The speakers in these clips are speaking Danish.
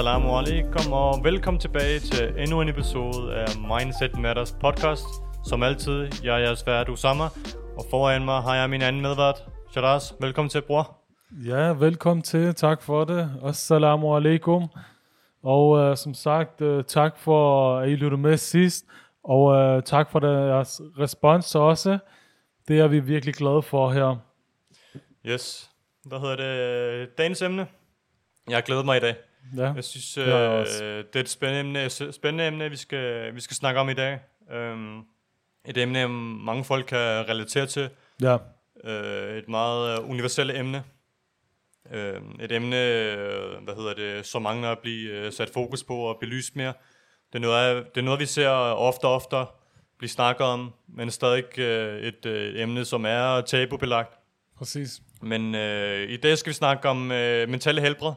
Assalamu alaikum og velkommen tilbage til endnu en episode af Mindset Matters podcast. Som altid, jeg er jeres vært Usama, og foran mig har jeg min anden medvært, Sharaz. Velkommen til, bror. Ja, velkommen til. Tak for det. Assalamu alaikum. Og uh, som sagt, uh, tak for, at I lyttede med sidst. Og uh, tak for deres respons også. Det er vi virkelig glade for her. Yes. Hvad hedder det? Dagens emne. Jeg har glædet mig i dag. Ja, Jeg synes, det øh, det er et spændende emne, spændende emne vi, skal, vi skal snakke om i dag. Um, et emne, mange folk kan relatere til. ja, Øh, et meget øh, universelt emne. Øh, et emne, øh, hvad hedder det, som mange at blive sat fokus på og belyst mere. Det er noget, det er noget vi ser ofte og ofte blive snakket om, men stadig øh, et øh, emne, som er tabubelagt. præcis. Men øh, i dag skal vi snakke om øh, mentale helbred,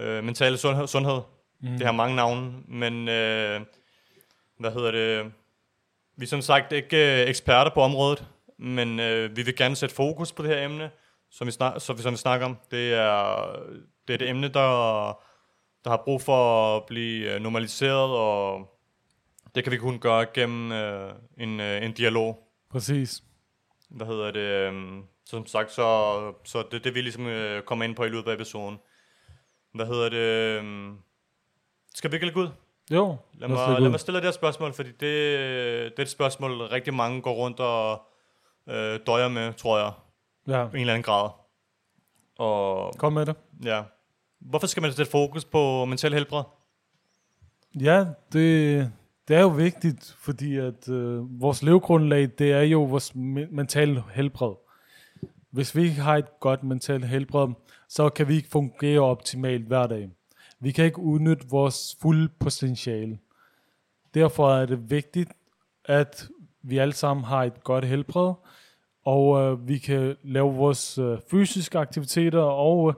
øh, mentale sundhed. sundhed. Mm. Det har mange navne, men øh, hvad hedder det? Vi er som sagt ikke øh, eksperter på området, men øh, vi vil gerne sætte fokus på det her emne, som vi, snak, som vi, som vi snakker om. Det er, det er det emne, der, der har brug for at blive øh, normaliseret, og det kan vi kun gøre gennem øh, en, øh, en dialog Præcis. hvad hedder det, øhm, som sagt, så, så det det, vi ligesom øh, kommer ind på i løbet af episoden. Hvad hedder det, øhm, skal vi ikke lægge ud? Jo, Lad mig, lad mig stille det her spørgsmål, fordi det, det er et spørgsmål, rigtig mange går rundt og øh, døjer med, tror jeg, Ja, i en eller anden grad. Og kom med det. ja, hvorfor skal man sætte fokus på mental helbred? Ja, det, det er jo vigtigt, fordi at øh, vores levegrundlag, det er jo vores me- mentale helbred. Hvis vi ikke har et godt mentalt helbred, så kan vi ikke fungere optimalt hver dag. Vi kan ikke udnytte vores fulde potentiale. Derfor er det vigtigt, at vi alle sammen har et godt helbred, og øh, vi kan lave vores øh, fysiske aktiviteter og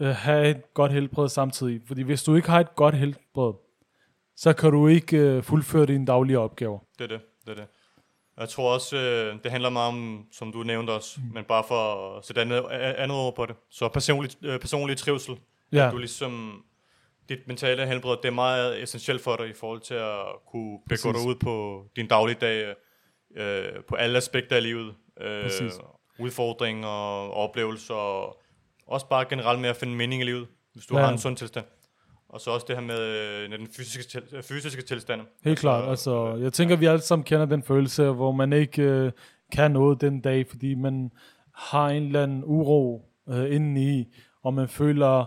øh, have et godt helbred samtidig. Fordi hvis du ikke har et godt helbred, så kan du ikke øh, fuldføre dine daglige opgaver. Det er det, det er det. Jeg tror også, øh, det handler meget om, som du nævnte også, mm. men bare for at sætte andet, andet ord på det. Så personlig, øh, personlig trivsel. Ja, Du ligesom, dit mentale helbred, det er meget essentielt for dig i forhold til at kunne begå Præcis. dig ud på din dagligdag, øh, på alle aspekter af livet. Øh, Præcis. udfordringer og oplevelser, og også bare generelt med at finde mening i livet, hvis du ja. har en sund tilstand. Og så også det her med øh, den fysiske, til, fysiske tilstand. helt klart. Altså, jeg tænker, vi alle sammen kender den følelse, hvor man ikke øh, kan noget den dag, fordi man har en eller anden uro øh, indeni, og man føler,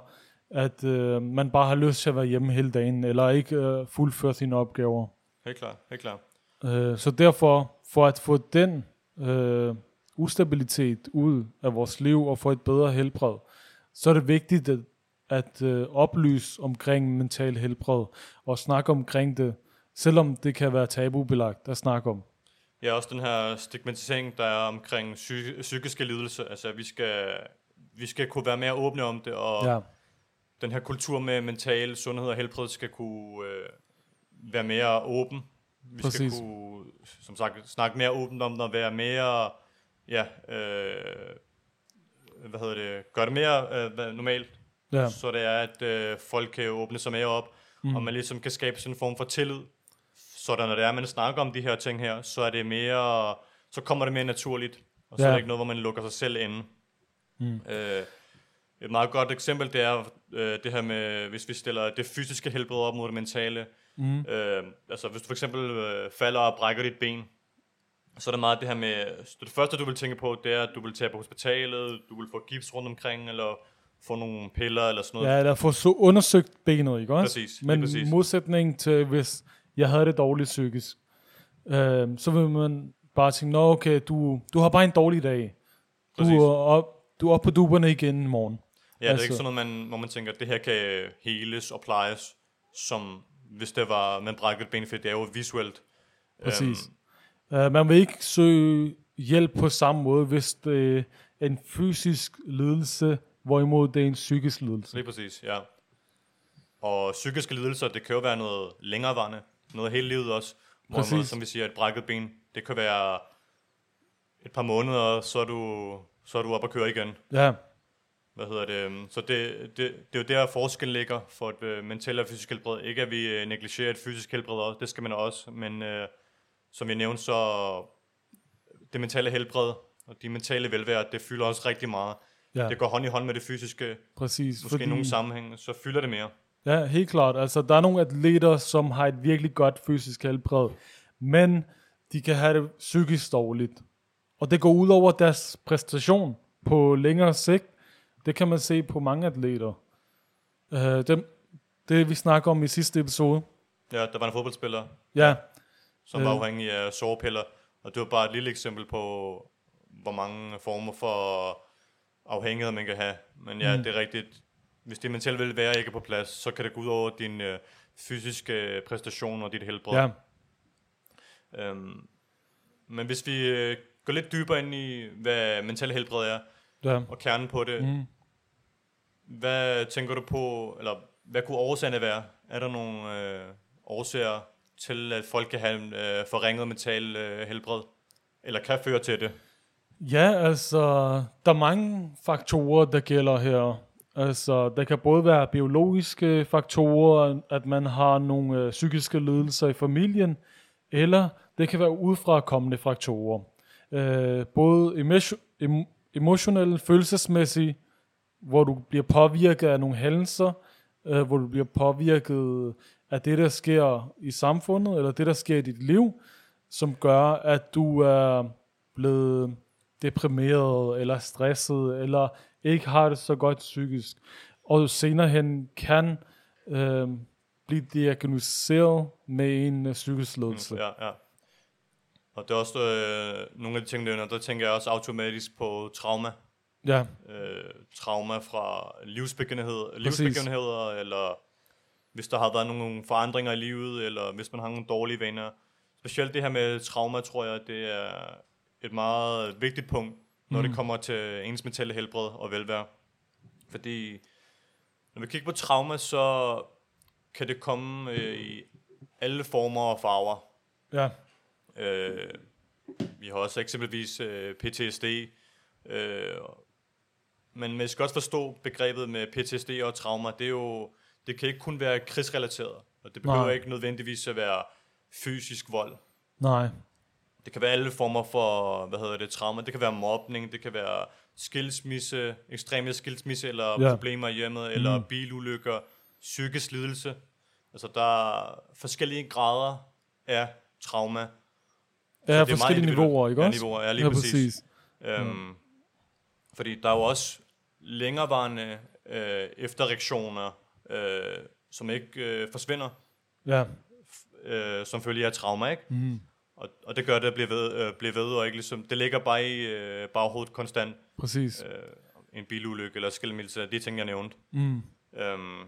at øh, man bare har lyst til at være hjemme hele dagen, eller ikke øh, fuldføre sine opgaver. Helt klart, helt klart. Øh, så derfor, for at få den øh, ustabilitet ud af vores liv og få et bedre helbred, så er det vigtigt at, at øh, oplyse omkring mental helbred og snakke omkring det, selvom det kan være tabubelagt at snakke om. Ja, også den her stigmatisering, der er omkring psy- psykiske lidelser. Altså, vi skal, vi skal kunne være mere åbne om det, og Ja, den her kultur med mental sundhed og helbred skal kunne øh, være mere åben. Vi Præcis. skal kunne, som sagt, snakke mere åbent om det, og være mere, ja, øh, hvad hedder det, gøre det mere øh, normalt, ja, så det er, at øh, folk kan åbne sig mere op, mm. og man ligesom kan skabe sådan en form for tillid, så der, når det er, man snakker om de her ting her, så er det mere, så kommer det mere naturligt, og så Ja. er det ikke noget, hvor man lukker sig selv inde. Mm. Øh, et meget godt eksempel, det er øh, det her med, hvis vi stiller det fysiske helbred op mod det mentale. mm, Øh, altså, hvis du for eksempel øh, falder og brækker dit ben, så er det meget det her med, det første, du vil tænke på, det er, at du vil tage på hospitalet, du vil få gips rundt omkring, eller få nogle piller, eller sådan noget. ja, der får så undersøgt benet, ikke også? Præcis, Men præcis. modsætning til, hvis jeg havde det dårligt psykisk, øh, så vil man bare tænke, nå okay, du, du har bare en dårlig dag. Præcis. Du er, op, du er op på duberne igen i morgen. Ja, det er Altså- ikke sådan noget, man, hvor man tænker, at det her kan heles og plejes, som hvis det var, man brækkede et ben, for det er jo visuelt. Præcis. Uh, man vil ikke søge hjælp på samme måde, hvis det er en fysisk lidelse, hvorimod det er en psykisk lidelse. Lige præcis, ja. Og psykiske lidelser, det kan jo være noget længerevarende, noget hele livet også. Hvor Præcis. som vi siger, et brækket ben, det kan være et par måneder, så er du, så er du op og køre igen. Ja, Hvad hedder det? Så det, det, det er jo der forskellen ligger for et øh, mentalt og fysisk helbred. Ikke at vi øh, negligerer et fysisk helbred også, det skal man også, men øh, som jeg nævnte, så det mentale helbred og de mentale velvære, det fylder også rigtig meget. Ja, Det går hånd i hånd med det fysiske, præcis. måske i nogle sammenhænge, så fylder det mere. Ja, helt klart. Altså, der er nogle atleter, som har et virkelig godt fysisk helbred, men de kan have det psykisk dårligt. Og det går ud over deres præstation på længere sigt. Det kan man se på mange atleter. Uh, det, det vi snakker om i sidste episode. Ja, der var en fodboldspiller, Ja, som var Øh. afhængig af sovepiller, og det var bare et lille eksempel på, hvor mange former for afhængighed man kan have. Men ja, Mm. det er rigtigt. Hvis det mentale velvære ikke er på plads, så kan det gå ud over din øh, fysiske præstation og dit helbred. ja, Øhm, men hvis vi øh, går lidt dybere ind i, hvad mental helbred er, ja. og kernen på det, Mm. hvad tænker du på, eller hvad kunne årsagerne være? Er der nogle øh, årsager til, at folk kan have øh, forringet mental øh, helbred? Eller kan føre til det? Ja, altså, der er mange faktorer, der gælder her. Altså, der kan både være biologiske faktorer, at man har nogle øh, psykiske lidelser i familien, eller det kan være udefrakommende faktorer. Øh, både emotio- emotionelle, følelsesmæssige, hvor du bliver påvirket af nogle hændelser, øh, hvor du bliver påvirket af det, der sker i samfundet, eller det, der sker i dit liv, som gør, at du er blevet deprimeret, eller stresset, eller ikke har det så godt psykisk. Og senere hen kan øh, blive diagnosticeret med en øh, psykisk lidelse. Ja, ja. Og det er også øh, nogle af de ting, der nævner, der tænker jeg også automatisk på trauma. Ja, Øh, trauma fra livsbegivenhed, livsbegivenheder, eller hvis der har været nogle forandringer i livet, eller hvis man har nogle dårlige vaner. Specielt det her med trauma, tror jeg, det er et meget vigtigt punkt, når mm. det kommer til ens mentale helbred og velvære. Fordi når vi kigger på trauma, så kan det komme øh, i alle former og farver. ja, Øh, vi har også eksempelvis øh, PTSD. Øh, men man skal også forstå begrebet med PTSD og trauma. Det er jo det kan ikke kun være krigsrelateret. Og det behøver Nej. ikke nødvendigvis at være fysisk vold. nej, Det kan være alle former for, hvad hedder det, trauma. Det kan være mobning, det kan være skilsmisse, ekstreme skilsmisse, eller Ja. ja. problemer i hjemmet, eller Mm. bilulykker, psykisk lidelse. Altså, der er forskellige grader af trauma. ja, det er forskellige niveauer, ikke Ja, også? niveauer, ja, lige ja, præcis. præcis. Øhm, Fordi der er jo også længerevarende øh, efterreaktioner, øh, som ikke øh, forsvinder, Ja, øh, som følge af trauma, ikke? mm, Og, og det gør det at blive ved, øh, blive ved og ikke ligesom, det ligger bare i øh, baghovedet konstant. præcis. Øh, en bilulykke eller skilmildelse, de ting, jeg nævnte. Mm, Øhm,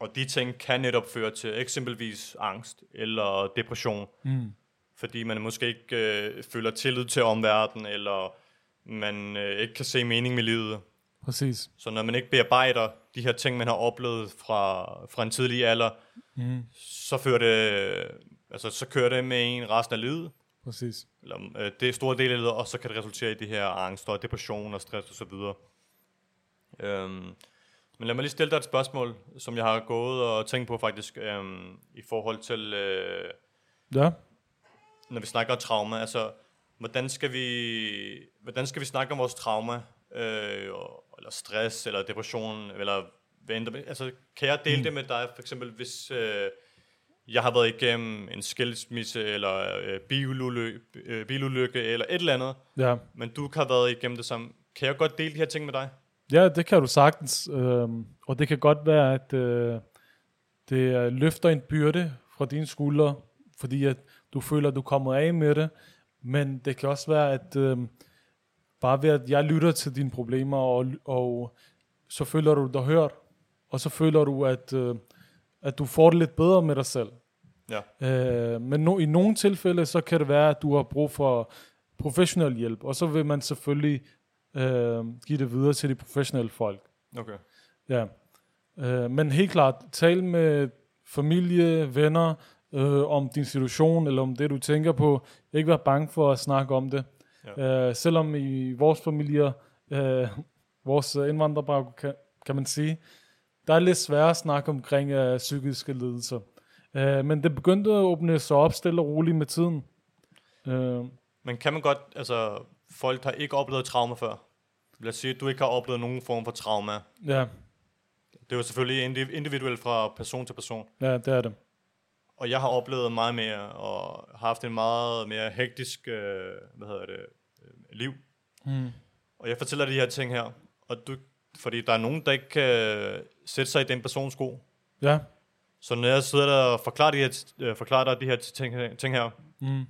og de ting kan netop føre til eksempelvis angst eller depression, mm, fordi man måske ikke øh, føler tillid til omverdenen, eller man øh, ikke kan se mening med livet. præcis. Så når man ikke bearbejder de her ting, man har oplevet fra, fra en tidlig alder, Mm, så, fører det, altså, så kører det med en resten af livet, præcis. eller øh, det er store del af livet, og så kan det resultere i de her angst og depression og stress og så videre. Øhm, men lad mig lige stille dig et spørgsmål, som jeg har gået og tænkt på faktisk, øhm, i forhold til, øh, Ja, når vi snakker om trauma, altså, hvordan skal vi, hvordan skal vi snakke om vores trauma, øh, eller stress, eller depression, eller hvad end altså, kan jeg dele mm. det med dig, for eksempel, hvis øh, jeg har været igennem en skilsmisse, eller øh, bilulykke, øh, bilulykke, eller et eller andet, ja. men du har været igennem det samme, kan jeg godt dele de her ting med dig? Ja, det kan du sagtens. Øhm, og det kan godt være, at øh, det øh, løfter en byrde fra dine skuldre, fordi at du føler, at du er kommet af med det. Men det kan også være, at øh, bare ved, at jeg lytter til dine problemer, og, og så føler du dig hørt, og så føler du, at, øh, at du får det lidt bedre med dig selv. Ja. Øh, men no, i nogle tilfælde, så kan det være, at du har brug for professionel hjælp, og så vil man selvfølgelig øh, give det videre til de professionelle folk. Okay. Ja. Øh, men helt klart, tal med familie, venner øh, om din situation, eller om det, du tænker på. Ikke være bange for at snakke om det. Ja. Øh, selvom i vores familier, øh, vores indvandrerbaggrund, kan, kan man sige, der er lidt sværere at snakke omkring øh, psykiske lidelser. Øh, men det begyndte at åbne sig op stille og roligt med tiden. Øh, Men kan man godt, altså, folk har ikke oplevet trauma før. Lad os sige, at du ikke har oplevet nogen form for trauma. ja, Det er jo selvfølgelig indi- individuelt fra person til person. ja, det er det. Og jeg har oplevet meget mere, og har haft en meget mere hektisk, øh, hvad hedder det, øh, liv. Mm. Og jeg fortæller de her ting her, og du, fordi der er nogen, der ikke kan sætte sig i den persons sko. Ja, Så når jeg sidder der og forklarer, de her, øh, forklarer dig de her ting, ting her, mm.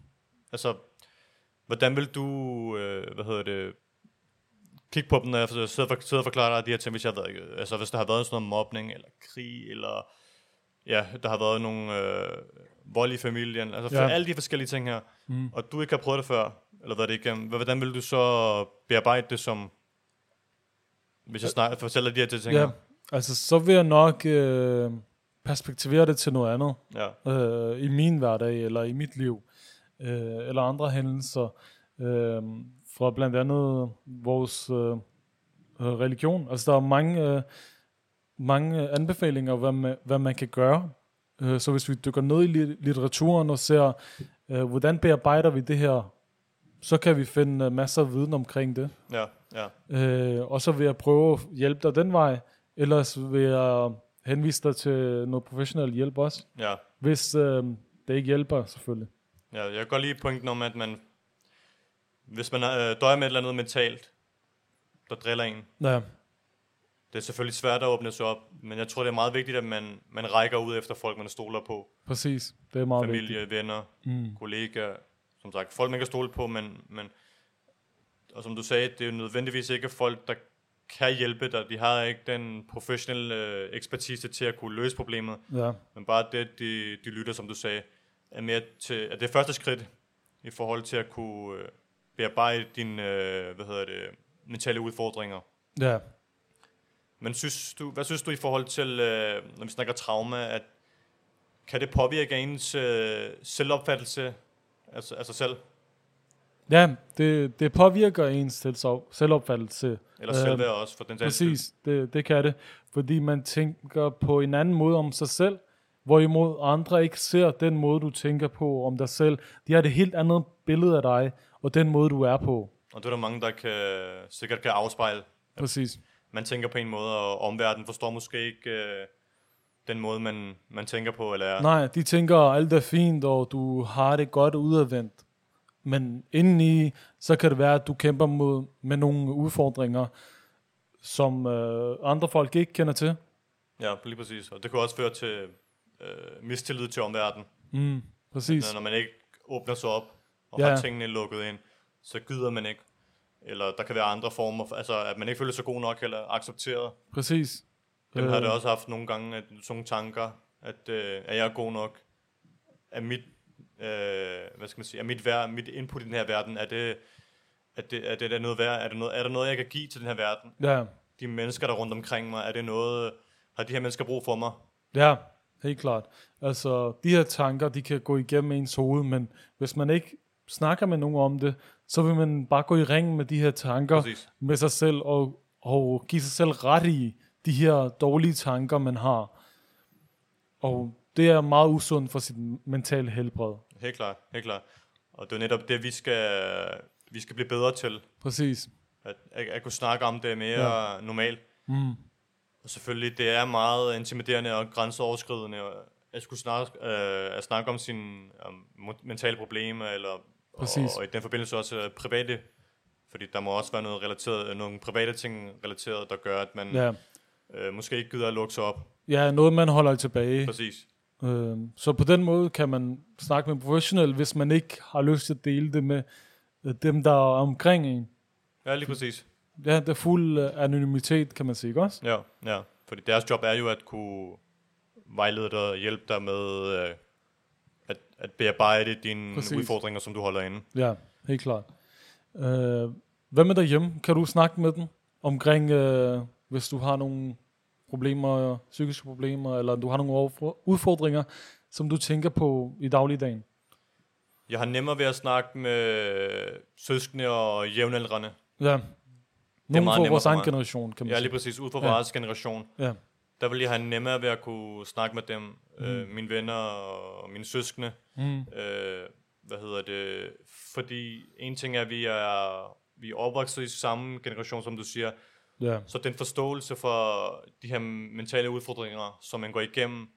altså, hvordan vil du, øh, hvad hedder det, kigge på dem, når jeg sidder, for, sidder og forklarer dig de her ting, hvis, jeg har været, altså, hvis der har været sådan noget mobning, eller krig, eller ja, der har været nogle øh, vold i familien, altså for Ja. alle de forskellige ting her, Mm. og du ikke har prøvet det før, eller hvad det igennem, hvordan vil du så bearbejde det som, hvis jeg snakker, fortæller de her ting ja. her? Altså, så vil jeg nok øh, perspektivere det til noget andet. Ja, øh, i min hverdag, eller i mit liv, øh, eller andre hændelser, øh, fra blandt andet vores øh, øh, religion. Altså, der er mange, øh, mange anbefalinger, hvad man, hvad man kan gøre. Øh, så hvis vi dykker ned i li- litteraturen og ser, øh, hvordan bearbejder vi det her, så kan vi finde øh, masser af viden omkring det. ja, ja, Øh, og så vil jeg prøve at hjælpe dig den vej, ellers vil jeg henvise dig til noget professionel hjælp også. ja. Hvis øh, det ikke hjælper, selvfølgelig. Ja, jeg kan godt lide pointen om, at man, hvis man øh, døjer med et eller andet mentalt, der driller en, Ja, det er selvfølgelig svært at åbne sig op, men jeg tror, det er meget vigtigt, at man, man rækker ud efter folk, man stoler på. præcis. Det er meget Familie, vigtigt. venner, Mm. kollegaer, som sagt, folk, man kan stole på, men, men og som du sagde, det er jo nødvendigvis ikke folk, der kan hjælpe dig. De har ikke den professionelle øh, ekspertise til at kunne løse problemet. Ja, Men bare det, de, de lytter, som du sagde, er mere til, at det er første skridt i forhold til at kunne øh, bearbejde dine, øh, hvad hedder det, mentale udfordringer. ja. Men synes du, hvad synes du i forhold til, øh, når vi snakker trauma, at kan det påvirke ens øh, selvopfattelse altså, altså selv, Ja, det, det påvirker ens selvopfattelse. eller selvværd også, for den sags? Præcis, det, det kan det. Fordi man tænker på en anden måde om sig selv, hvorimod andre ikke ser den måde, du tænker på om dig selv. De har et helt andet billede af dig, og den måde, du er på. Og det er der mange, der kan, sikkert kan afspejle. Præcis. Man tænker på en måde, og omverdenen forstår måske ikke øh, den måde, man, man tænker på, eller er. Nej, de tænker, alt er fint, og du har det godt udadvendt. Men indeni, så kan det være, at du kæmper mod, med nogle udfordringer, som øh, andre folk ikke kender til. Ja, lige præcis. Og det kan også føre til øh, mistillid til omverdenen. Mm, præcis. Når man ikke åbner sig op og Ja. har tingene lukket ind, så gider man ikke. Eller der kan være andre former, for, altså at man ikke føler sig god nok eller accepteret. Præcis. Dem har Øh, det også haft nogle gange, at, sådan nogle tanker, at øh, er jeg god nok? Er mit, øh, hvad skal man sige, er mit, vær, mit input i den her verden, er det, er det, er det der noget værd? Er, det noget, er der noget, jeg kan give til den her verden? Ja, De mennesker, der er rundt omkring mig, er det noget, har de her mennesker brug for mig? ja, helt klart. Altså, de her tanker, de kan gå igennem ens hoved, men hvis man ikke snakker med nogen om det, så vil man bare gå i ring med de her tanker Præcis. med sig selv, og, og give sig selv ret i de her dårlige tanker, man har. Og det er meget usundt for sit mentale helbred. Helt klart, helt klart. Og det er netop det, vi skal, vi skal blive bedre til. Præcis. At, at, at kunne snakke om det mere ja. normalt. Mm. Og selvfølgelig, det er meget intimiderende og grænseoverskridende at skulle snakke, øh, at snakke om sine um, mentale problemer, eller Præcis. Og, og i den forbindelse også øh, private, fordi der må også være noget relateret, nogle private ting relateret, der gør, at man. Ja. øh, måske ikke gider at lukke sig op. ja, noget man holder tilbage. Præcis. Øh, så på den måde kan man snakke med en professionel, hvis man ikke har lyst til at dele det med øh, dem, der er omkring en. Ja, lige præcis. Ja, det er fuld øh, anonymitet, kan man sige, ikke også? Ja, ja. Fordi deres job er jo at kunne vejlede dig og hjælpe dig med øh, at, at bearbejde dine Præcis. Udfordringer, som du holder inde. Ja, helt klart. Øh, hvad med derhjemme? Kan du snakke med dem omkring, øh, hvis du har nogle problemer, psykiske problemer, eller du har nogle udfordringer, som du tænker på i dagligdagen? Jeg har nemmere ved at snakke med søskende og jævnaldrende. Ja, Nogen fra vores egen generation, kan man Ja, lige præcis. Ud fra Ja. vores generation. Ja. Der vil jeg have nemmere ved at kunne snakke med dem. Mm. Øh, mine venner og mine søskende. Mm. Øh, hvad hedder det? Fordi en ting er, at vi er, vi er opvokset i samme generation, som du siger. Ja. Så den forståelse for de her mentale udfordringer, som man går igennem,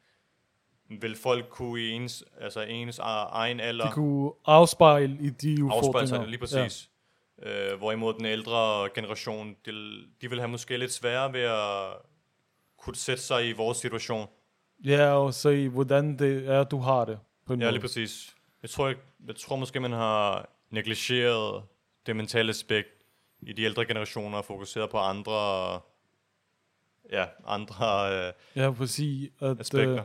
vil folk kunne i ens, altså ens egen alder De kunne afspejle i de afspejle udfordringer. sig lige præcis. Ja. Øh, hvorimod den ældre generation, de, de vil have måske lidt sværere ved at kunne sætte sig i vores situation. Ja, ja og se, hvordan det er, du har det. På en Ja, måde. lige præcis. Jeg tror, jeg, jeg tror måske, man har negligeret det mentale aspekt i de ældre generationer og fokuseret på andre, ja, andre øh, Ja, præcis. At, aspekter. øh,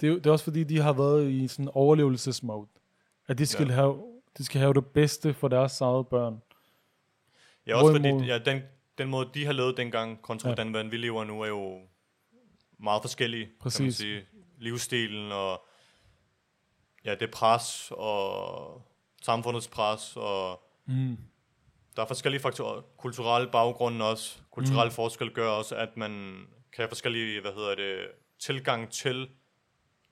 det, er det er også fordi, de har været i sådan overlevelsesmode. At de skal, Ja. have, de skal have det bedste for deres eget børn. Ja, også Hvorimod- fordi ja, den, den måde, de har levet dengang, kontra Ja. den, hvordan vi lever nu, er jo meget forskellige, kan man Præcis. sige. Livsstilen og ja, det pres og samfundets pres, og Mm. Der er forskellige faktorer. Kulturelle baggrunde også. Kulturelle mm. forskel gør også, at man kan have forskellige, hvad hedder det, tilgang til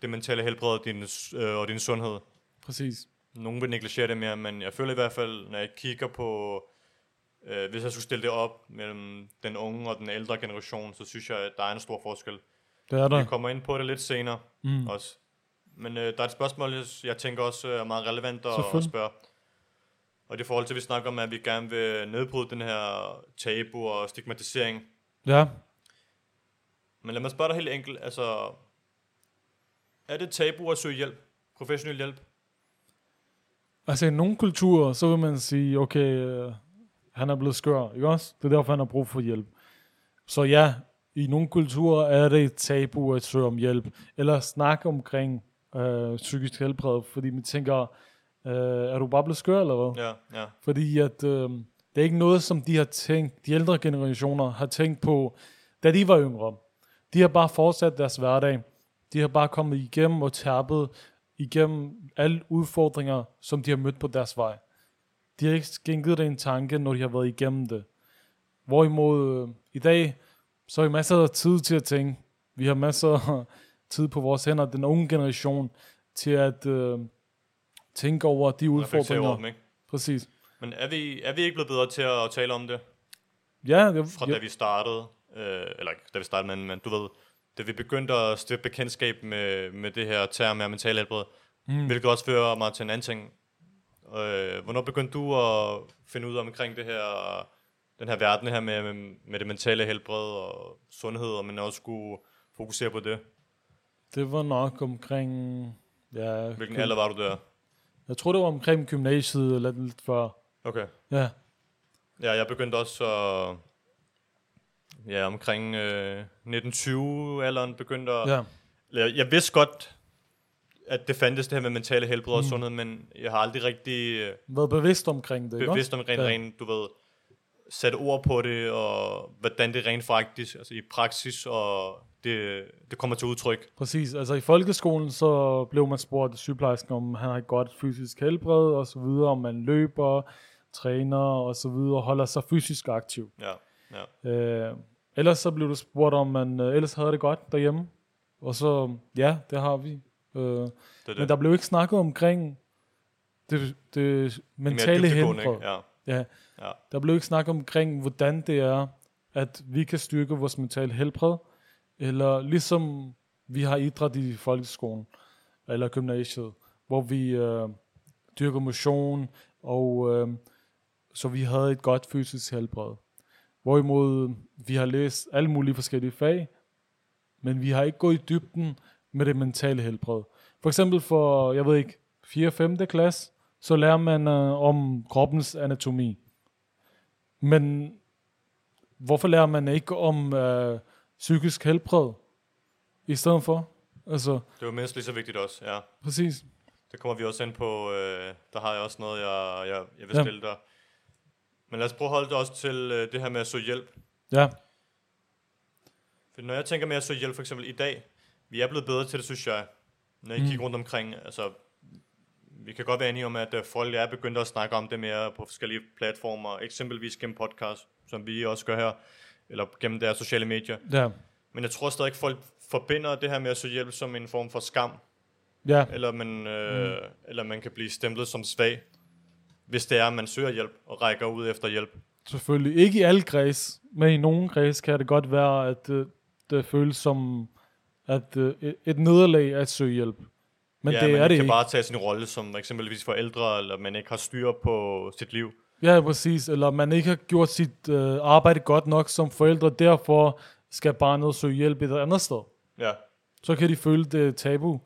det mentale helbred og din, øh, og din sundhed. Præcis. Nogen vil negligere det mere, men jeg føler i hvert fald, når jeg kigger på, øh, hvis jeg skulle stille det op mellem den unge og den ældre generation, så synes jeg, at der er en stor forskel. Det er der. Vi kommer ind på det lidt senere Mm. også. Men øh, der er et spørgsmål, jeg- tænker også er meget relevant at, at spørge. Og det forhold til, at vi snakker om, at vi gerne vil nedbryde den her tabu og stigmatisering. Ja. Men lad mig spørge dig helt enkelt, altså, er det tabu at søge hjælp? Professionel hjælp? Altså i nogle kulturer, så vil man sige, okay, øh, han er blevet skør, ikke også? Det er derfor, han har brug for hjælp. Så ja, i nogle kulturer er det et tabu at søge om hjælp, eller snakke omkring øh, psykisk helbred, fordi man tænker, øh, er du bare blevet skør, eller hvad? Ja, ja. Fordi at, øh, det er ikke noget, som de har tænkt, de ældre generationer har tænkt på, da de var yngre. De har bare fortsat deres hverdag. De har bare kommet igennem og tærpet igennem alle udfordringer, som de har mødt på deres vej. De har ikke skænket det en tanke, når de har været igennem det. Hvorimod øh, i dag, så er vi masser af tid til at tænke. Vi har masser af tid på vores hænder, den unge generation, til at øh, tænke over de udfordringer. over dem, ikke? Præcis. Men er vi, er vi ikke blevet bedre til at tale om det, Ja, det, fra ja, da vi startede? Øh, eller da vi startede, men, men du ved, da vi begyndte at stifte bekendtskab med, med det her term af mental helbred, mm. hvilket også fører mig til en anden ting. Øh, hvornår begyndte du at finde ud af omkring det her, den her verden her med, med, med det mentale helbred og sundhed, og man også skulle fokusere på det? det var nok omkring... Ja, Hvilken gym- alder var du der? Jeg tror, det var omkring gymnasiet eller lidt før. Okay. Ja, Ja, jeg begyndte også at... Ja, omkring øh, 1920-alderen begyndte at... ja. Jeg, jeg vidste godt, at det fandtes det her med mentale helbred og sundhed, men jeg har aldrig rigtig øh, Været bevidst omkring det, ikke bevidst også? om rent, Ja. rent, du ved, sat ord på det, og hvordan det rent faktisk, altså i praksis, og det, det kommer til udtryk. Præcis. Altså i folkeskolen, så blev man spurgt af sygeplejersken, om han har et godt fysisk helbred, og så videre, om man løber, træner, og så videre, holder sig fysisk aktiv. Ja, ja. Øh, ellers så blev du spurgt, om man øh, ellers havde det godt derhjemme. Og så, ja, det har vi. Øh, Det det. men der blev ikke snakket omkring det, det mentale helbred. Ja, Ja, ja. der blev ikke snakket omkring, hvordan det er, at vi kan styrke vores mentale helbred, eller ligesom vi har idræt i folkeskolen, eller gymnasiet, hvor vi øh, dyrker motion, og øh, så vi havde et godt fysisk helbred. Hvorimod vi har læst alle mulige forskellige fag, men vi har ikke gået i dybden med det mentale helbred. For eksempel for, jeg ved ikke, 4. og 5. klasse, så lærer man øh, om kroppens anatomi. Men hvorfor lærer man ikke om øh, psykisk helbred i stedet for? Altså, Det var mindst lige så vigtigt også, ja. præcis. Det kommer vi også ind på. Øh, der har jeg også noget, jeg, jeg, jeg vil Ja. stille dig. Men lad os prøve at holde det også til øh, det her med at søge hjælp. Ja, For når jeg tænker med at søge hjælp, for eksempel i dag, vi er blevet bedre til det, synes jeg. Når jeg Mm. kigger rundt omkring, altså, vi kan godt være enige om, at øh, folk er begyndt at snakke om det mere på forskellige platformer, eksempelvis gennem podcast, som vi også gør her, eller gennem deres sociale medier. Ja, Men jeg tror stadig, at folk forbinder det her med at søge hjælp som en form for skam, ja, eller man, øh, mm. eller man kan blive stemplet som svag, hvis det er, at man søger hjælp og rækker ud efter hjælp. selvfølgelig. Ikke i alle græs, men i nogle græs kan det godt være, at øh, det føles som at, øh, et- et nederlag at søge hjælp. Men ja, det man er det kan ikke. bare tage sin rolle som eksempelvis forældre, eller man ikke har styr på sit liv. Ja, præcis. Eller man ikke har gjort sit øh, arbejde godt nok som forældre, derfor skal barnet søge hjælp et andet sted. Ja, Så kan de føle det tabu,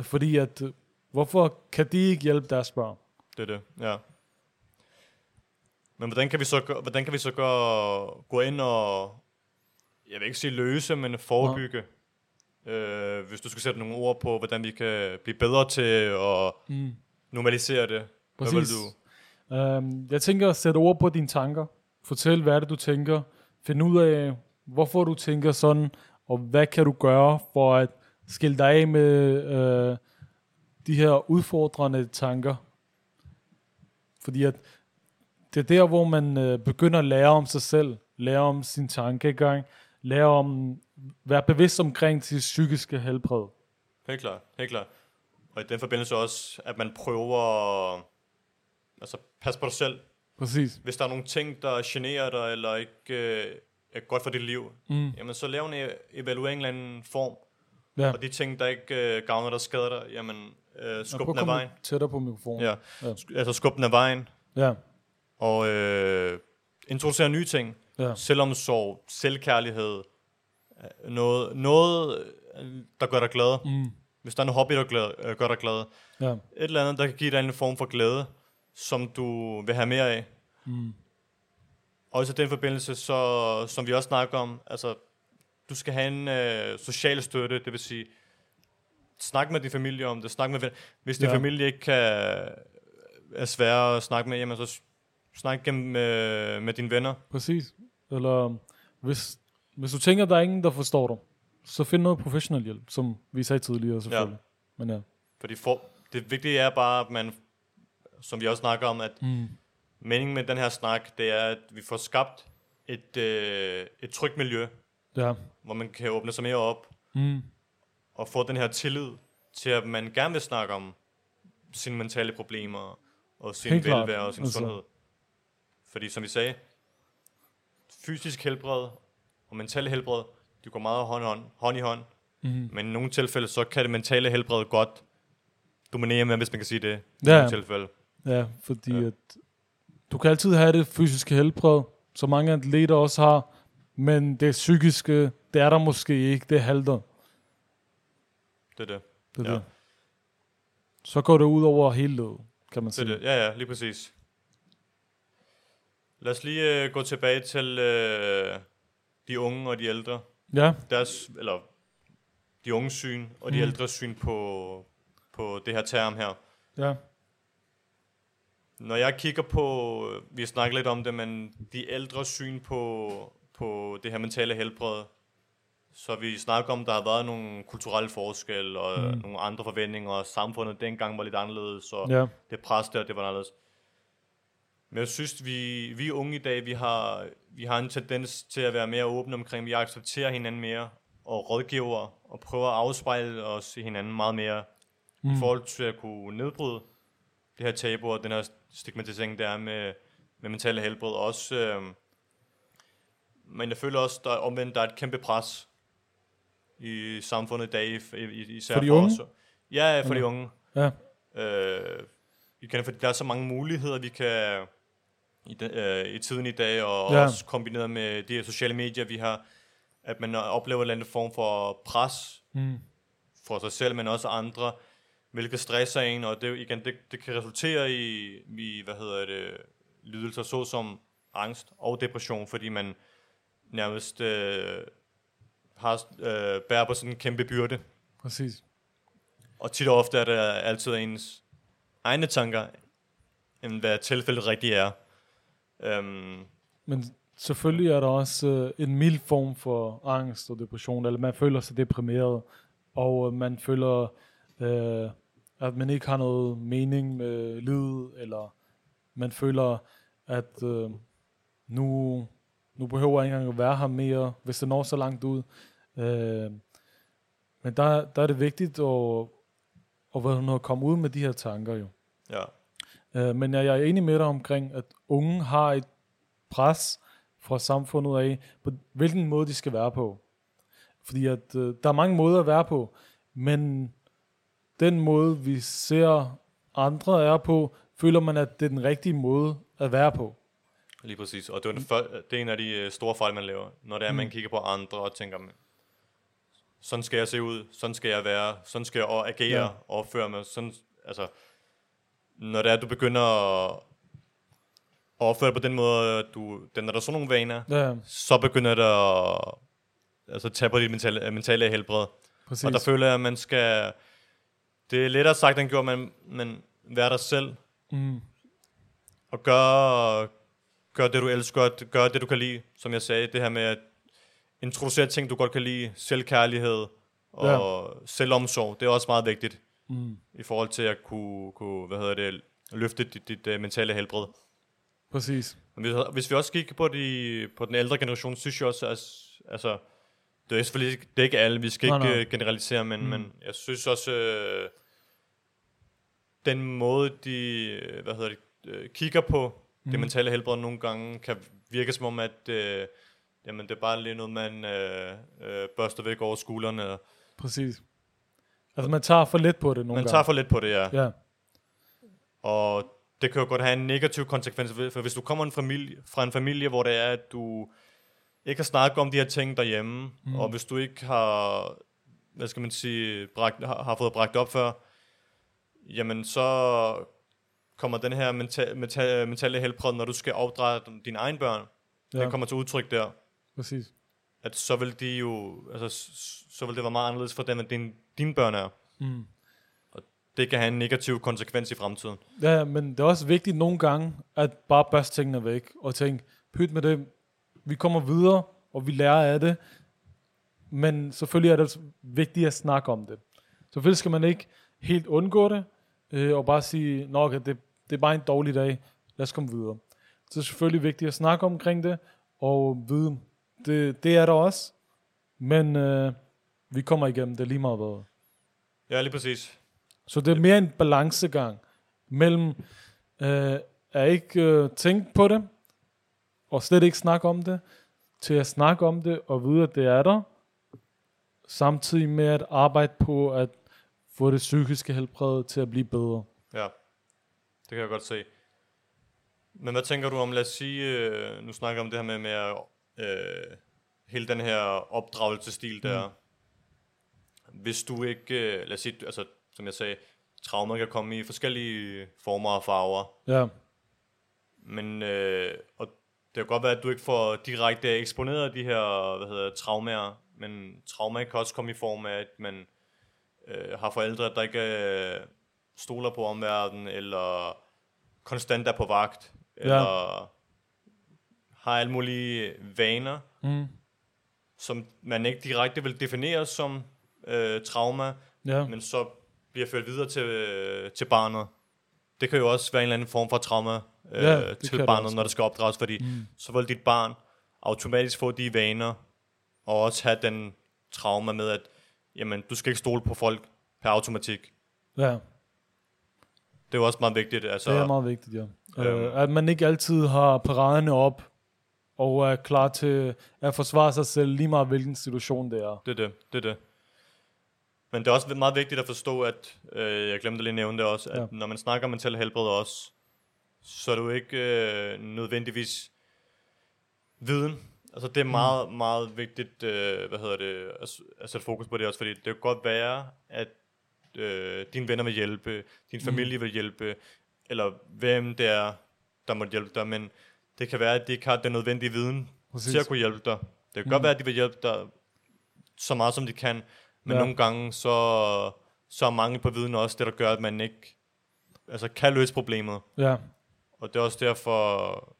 fordi at, øh, hvorfor kan de ikke hjælpe deres børn? det er det, ja. Men hvordan kan vi så, gøre, hvordan kan vi så gøre, gå ind og, jeg vil ikke sige løse, men forebygge, øh, hvis du skal sætte nogle ord på, hvordan vi kan blive bedre til at Mm. normalisere det. Hvad vil Præcis. du? Um, jeg tænker sæt ord på dine tanker. Fortæl, hvad det, du tænker. Find ud af, hvorfor du tænker sådan, og hvad kan du gøre for at skille dig af med øh, de her udfordrende tanker. Fordi at det er der, hvor man øh, begynder at lære om sig selv, lære om sin tankegang, lære om, være bevidst omkring sit psykiske helbred. Helt klart, helt klart. Og i den forbindelse også, at man prøver at altså, passe på dig selv. Præcis. Hvis der er nogle ting, der generer dig, eller ikke øh, er godt for dit liv, Mm. jamen så lav en e- evaluering eller anden form. Ja. Og de ting, der ikke øh, gavner dig, skader dig, jamen øh, skub den af vejen. tættere på mikrofonen. Ja. Ja. Altså skub den af vejen, Ja. og øh, introducere nye ting. ja. Selvomsorg, selvkærlighed, øh, noget, noget, øh, der gør dig glad. Mm. Hvis der er en hobby, der glad, øh, gør dig glad. Ja. Et eller andet, der kan give dig en form for glæde, som du vil have mere af. Mm. Også i den forbindelse, så, som vi også snakker om, altså, du skal have en øh, social støtte, det vil sige, snak med din familie om det, snak med Hvis din Ja. familie ikke kan, er svære at snakke med, jamen så snak gennem, med, med dine venner. Præcis. Eller hvis, hvis du tænker, der er ingen, der forstår dig, så find noget professionel hjælp, som vi sagde tidligere selvfølgelig. Ja. Men ja. Fordi for, det vigtige er bare, at man, som vi også snakker om, at Mm. meningen med den her snak, det er, at vi får skabt et, øh, et trygt miljø, Ja. hvor man kan åbne sig mere op, Mm. og få den her tillid til, at man gerne vil snakke om sine mentale problemer, og sin Helt klart. velvære og sin Altså. sundhed. Fordi som vi sagde, fysisk helbred og mental helbred, de går meget hånd i hånd, hånd, i hånd. Mm. Men i nogle tilfælde, så kan det mentale helbred godt dominere med, hvis man kan sige det. I Ja. nogle tilfælde. Ja, fordi Ja. at du kan altid have det fysiske helbred, som mange atleter også har, men det psykiske, det er der måske ikke, det halter. Det er det. Det er Ja. det. Så går det ud over hele kan man Det sige. det. Ja, ja, lige præcis. Lad os lige øh, gå tilbage til øh, de unge og de ældre. Ja, deres, eller de unge syn og de Mm. ældre syn på, på det her term her. ja, Når jeg kigger på, vi har snakket lidt om det, men de ældre syn på, på det her mentale helbred, så vi snakker om, der har været nogle kulturelle forskelle og Mm. mm. nogle andre forventninger, og samfundet dengang var lidt anderledes, og ja, det pres der, det var anderledes. Men jeg synes, vi, vi unge i dag, vi har, vi har en tendens til at være mere åbne omkring, vi accepterer hinanden mere, og rådgiver, og prøver at afspejle os i hinanden meget mere, mm. i forhold til at kunne nedbryde det her tabu, og den her stigmatisering, der er med, med mentale helbred. Også, øh, men jeg føler også, der er omvendt, der er et kæmpe pres i samfundet i dag, i, i, især For de unge? os. Ja, for de Eller? unge. ja, Øh, igen, fordi der er så mange muligheder, vi kan i, den, øh, i tiden i dag, og Ja. også kombineret med de sociale medier, vi har, at man oplever en eller anden form for pres mm. for sig selv, men også andre, hvilket stresser en, og det, igen, det, det kan resultere i, i, hvad hedder det, lidelser såsom angst og depression, fordi man nærmest øh, har, øh, bærer på sådan en kæmpe byrde. præcis. Og tit og ofte er det altid ens egne tanker, end hvad tilfældet rigtigt er. Um, Men selvfølgelig er der også øh, en mild form for angst og depression, eller man føler sig deprimeret, og øh, man føler, øh, at man ikke har noget mening med livet, eller man føler, at øh, nu, nu behøver jeg ikke engang at være her mere, hvis det når så langt ud. Øh, men der, der er det vigtigt at, at, hvad, at komme ud med de her tanker jo. Ja. Øh, men jeg, jeg er enig med dig omkring, at unge har et pres fra samfundet af, på hvilken måde de skal være på. Fordi at øh, der er mange måder at være på, men den måde, vi ser andre er på, føler man, at det er den rigtige måde at være på. Lige præcis. Og det er, en, for, det er en af de øh, store fejl, man laver. Når det er, mm. man kigger på andre og tænker, sådan skal jeg se ud, sådan skal jeg være, sådan skal jeg agere ja. og opføre mig. Sådan, altså, når det er, at du begynder at opføre dig på den måde, at du, den, når der er sådan nogle vaner, Ja, så begynder det at altså, tage på dit mentale, mentale helbred. præcis. Og der føler jeg, at man skal... Det er lettere sagt end gjort, men, men være dig selv. mm, Og gøre, gør det, du elsker. Gør det, du kan lide. Som jeg sagde, det her med at introducere ting, du godt kan lide. Selvkærlighed og ja. selvomsorg. Det er også meget vigtigt mm, i forhold til at kunne, kunne hvad hedder det, løfte dit, dit uh, mentale helbred. præcis. Hvis, hvis vi også kigger på, de, på den ældre generation, synes jeg også, at altså, det er selvfølgelig ikke, det er ikke alle, vi skal Nej, ikke nej. øh, generalisere, men, mm. men jeg synes også, øh, den måde, de øh, hvad hedder det, øh, kigger på mm. det mentale helbred nogle gange, kan virke som om, at øh, jamen, det er bare lige noget, man øh, øh, børster væk over skuldrene. Præcis. Altså man tager for let på det nogle Man gange. tager for let på det, ja. Ja, Og det kan jo godt have en negativ konsekvens, for hvis du kommer en familie, fra en familie, hvor det er, at du ikke har snakket om de her ting derhjemme, Mm. mm. og hvis du ikke har, hvad skal man sige, bragt, har, har fået bragt op før, jamen så kommer den her mental, mental, mentale helbred, når du skal opdrage dine egne børn, ja. den kommer til udtryk der, præcis. at så vil de jo, altså, så vil det være meget anderledes for dem, end din, dine børn er. Mm. Det kan have en negativ konsekvens i fremtiden. Ja, men det er også vigtigt nogle gange, at bare børste tingene væk, og tænke, pyt med det, vi kommer videre, og vi lærer af det, men selvfølgelig er det også vigtigt at snakke om det. Selvfølgelig skal man ikke helt undgå det, øh, og bare sige, nå okay, det, det er bare en dårlig dag, lad os komme videre. Så det er selvfølgelig vigtigt at snakke omkring det, og vide, det, det er der også, men øh, vi kommer igennem det lige meget hvad. Ja, lige præcis. Så det er mere en balancegang mellem øh, at ikke øh, tænke på det, og slet ikke snakke om det, til at snakke om det og vide, at det er der, samtidig med at arbejde på at få det psykiske helbred til at blive bedre. Ja, det kan jeg godt se. Men hvad tænker du om, lad os sige, øh, nu snakker jeg om det her med, med øh, hele den her opdragelsestil der. Mm. Hvis du ikke, øh, lad os sige, altså, som jeg sagde, traumer kan komme i forskellige former og farver. Ja, Men, øh, og det kan godt være, at du ikke får direkte eksponeret de her, hvad hedder traumer, men traumer kan også komme i form af, at man øh, har forældre, der ikke øh, stoler på omverdenen, eller konstant er på vagt, eller har alle mulige vaner, mm. som man ikke direkte vil definere som øh, trauma, ja. men så bliver ført videre til, øh, til barnet. Det kan jo også være en eller anden form for trauma øh, Ja, det til det barnet, også når det skal opdrages, fordi Mm. så vil dit barn automatisk få de vaner, og også have den trauma med, at jamen, du skal ikke stole på folk per automatik. ja, Det er jo også meget vigtigt. Altså, det er meget vigtigt, ja. Øhm. Øh, at man ikke altid har paraderne op, og er klar til at forsvare sig selv, lige meget hvilken situation det er. Det er det, det er det. Men det er også meget vigtigt at forstå, at, øh, jeg glemte lige at nævne det også, at Ja. når man snakker mental helbred også, så er det jo ikke øh, nødvendigvis viden. Altså det er meget, mm. meget vigtigt, øh, hvad hedder det, at, at sætte fokus på det også, fordi det kan godt være, at øh, dine venner vil hjælpe, din familie vil hjælpe, eller hvem det er, der må hjælpe dig, men det kan være, at de ikke har den nødvendige viden Præcis. til at kunne hjælpe dig. Det kan mm. godt være, at de vil hjælpe dig så meget, som de kan, men ja. nogle gange, så, så er mangel på viden også det, der gør, at man ikke altså, kan løse problemet. Ja, Og det er også derfor,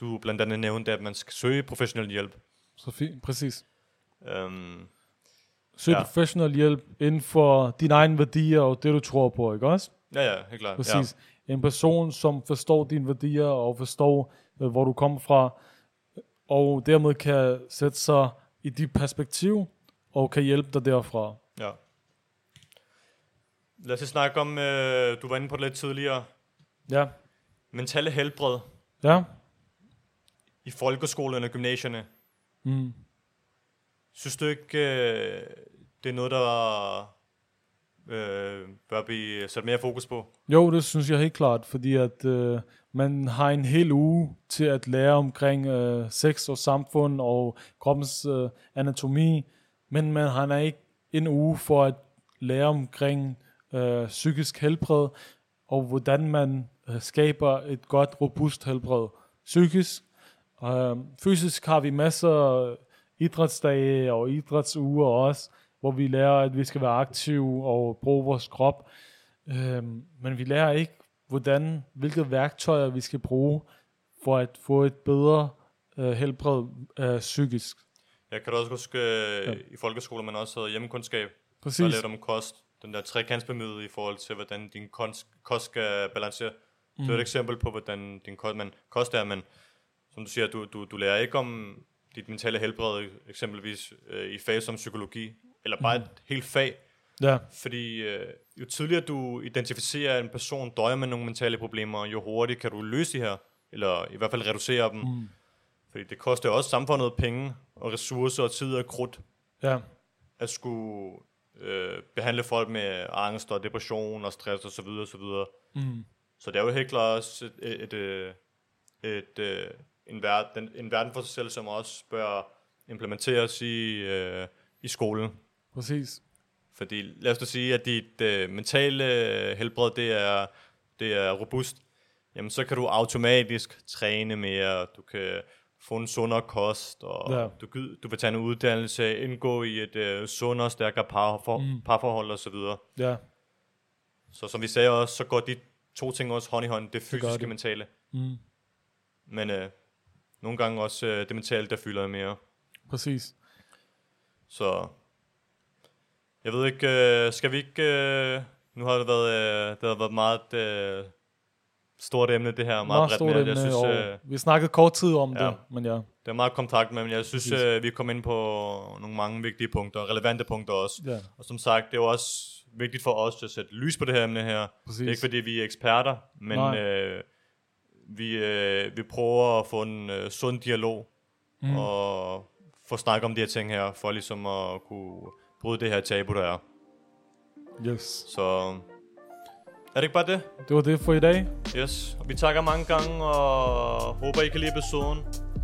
du blandt andet nævnte, at man skal søge professionel hjælp. så fint, præcis. Um, Søg Ja. professionel hjælp inden for dine egne værdier og det, du tror på, ikke også? Ja, ja, helt klart. Præcis. Ja. En person, som forstår dine værdier og forstår, øh, hvor du kommer fra, og dermed kan sætte sig i dit perspektiv og kan hjælpe dig derfra. Ja. Lad os snakke om, øh, du var inde på det lidt tidligere, Ja. mentale helbred Ja. I folkeskolerne og gymnasierne. Mm. Synes du ikke, øh, det er noget, der øh, bør blive sat mere fokus på? Jo, det synes jeg helt klart, fordi at øh, man har en hel uge til at lære omkring øh, sex og samfund og kroppens øh, anatomi, men man har ikke en uge for at lære omkring øh, psykisk helbred og hvordan man øh, skaber et godt, robust helbred psykisk. Øh, fysisk har vi masser af idrætsdage og idrætsuger også, hvor vi lærer, at vi skal være aktive og bruge vores krop. Øhm, men vi lærer ikke, hvordan, hvilke værktøjer vi skal bruge for at få et bedre øh, helbred øh, psykisk. Jeg kan da også huske, øh, Ja. i folkeskolen, man også havde hjemmekundskab, der Præcis. lidt om kost. Den der trekantsbemøde i forhold til, hvordan din kost, kost skal balancere. Mm. Det er et eksempel på, hvordan din kost, man, kost er, men som du siger, du, du, du lærer ikke om dit mentale helbred, eksempelvis øh, i fag som psykologi, eller bare mm. et helt fag. Ja, Fordi øh, jo tidligere du identificerer, at en person døjer med nogle mentale problemer, jo hurtigere kan du løse de her, eller i hvert fald reducere dem. Mm. Fordi det koster også samfundet penge, og ressourcer, og tid og krudt, ja, at skulle øh, behandle folk med angst og depression og stress og så videre og så videre. mm. Så det er jo helt klart også et, et, et, et, et, øh, en, verden, en verden for sig selv, som også bør implementeres i, øh, i skolen. præcis. Fordi lad os da sige, at dit øh, mentale øh, helbred, det er, det er robust. Jamen, så kan du automatisk træne mere, du kan få en sundere kost, og Ja. du, kan- du vil tage en uddannelse, indgå i et øh, sundere, stærkere parfor, mm. parforhold og så videre. Ja, Så som vi sagde også, så går de to ting også hånd i hånd, det fysiske de. mentale. mm. Men øh, nogle gange også øh, det mentale, der fylder mere. præcis. Så jeg ved ikke, øh, skal vi ikke... Øh, nu har det været, øh, det har været meget øh, stort emne, det her. Meget, Meget bredt stort emne, Jeg synes, og øh, vi snakkede kort tid om ja. det, men ja, det er meget kompakt, men jeg synes, Præcis. øh, vi kom ind på nogle mange vigtige punkter, relevante punkter også. ja, Og som sagt, det er jo også vigtigt for os at sætte lys på det her emne her. præcis. Det er ikke fordi, vi er eksperter, men Nej. øh, vi, øh, vi prøver at få en øh, sund dialog Mm. og få snakket om de her ting her, for ligesom at kunne bryde det her tabu, der er. Yes. Så er det ikke bare det? Det var det for i dag. Yes. Vi takker mange gange, og håber, I kan lide episoden.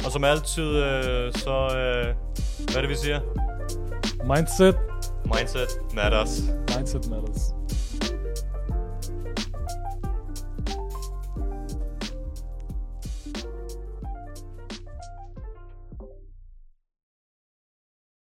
Og som altid, øh, så øh, hvad er det, vi siger? Mindset. Mindset matters. Mindset matters.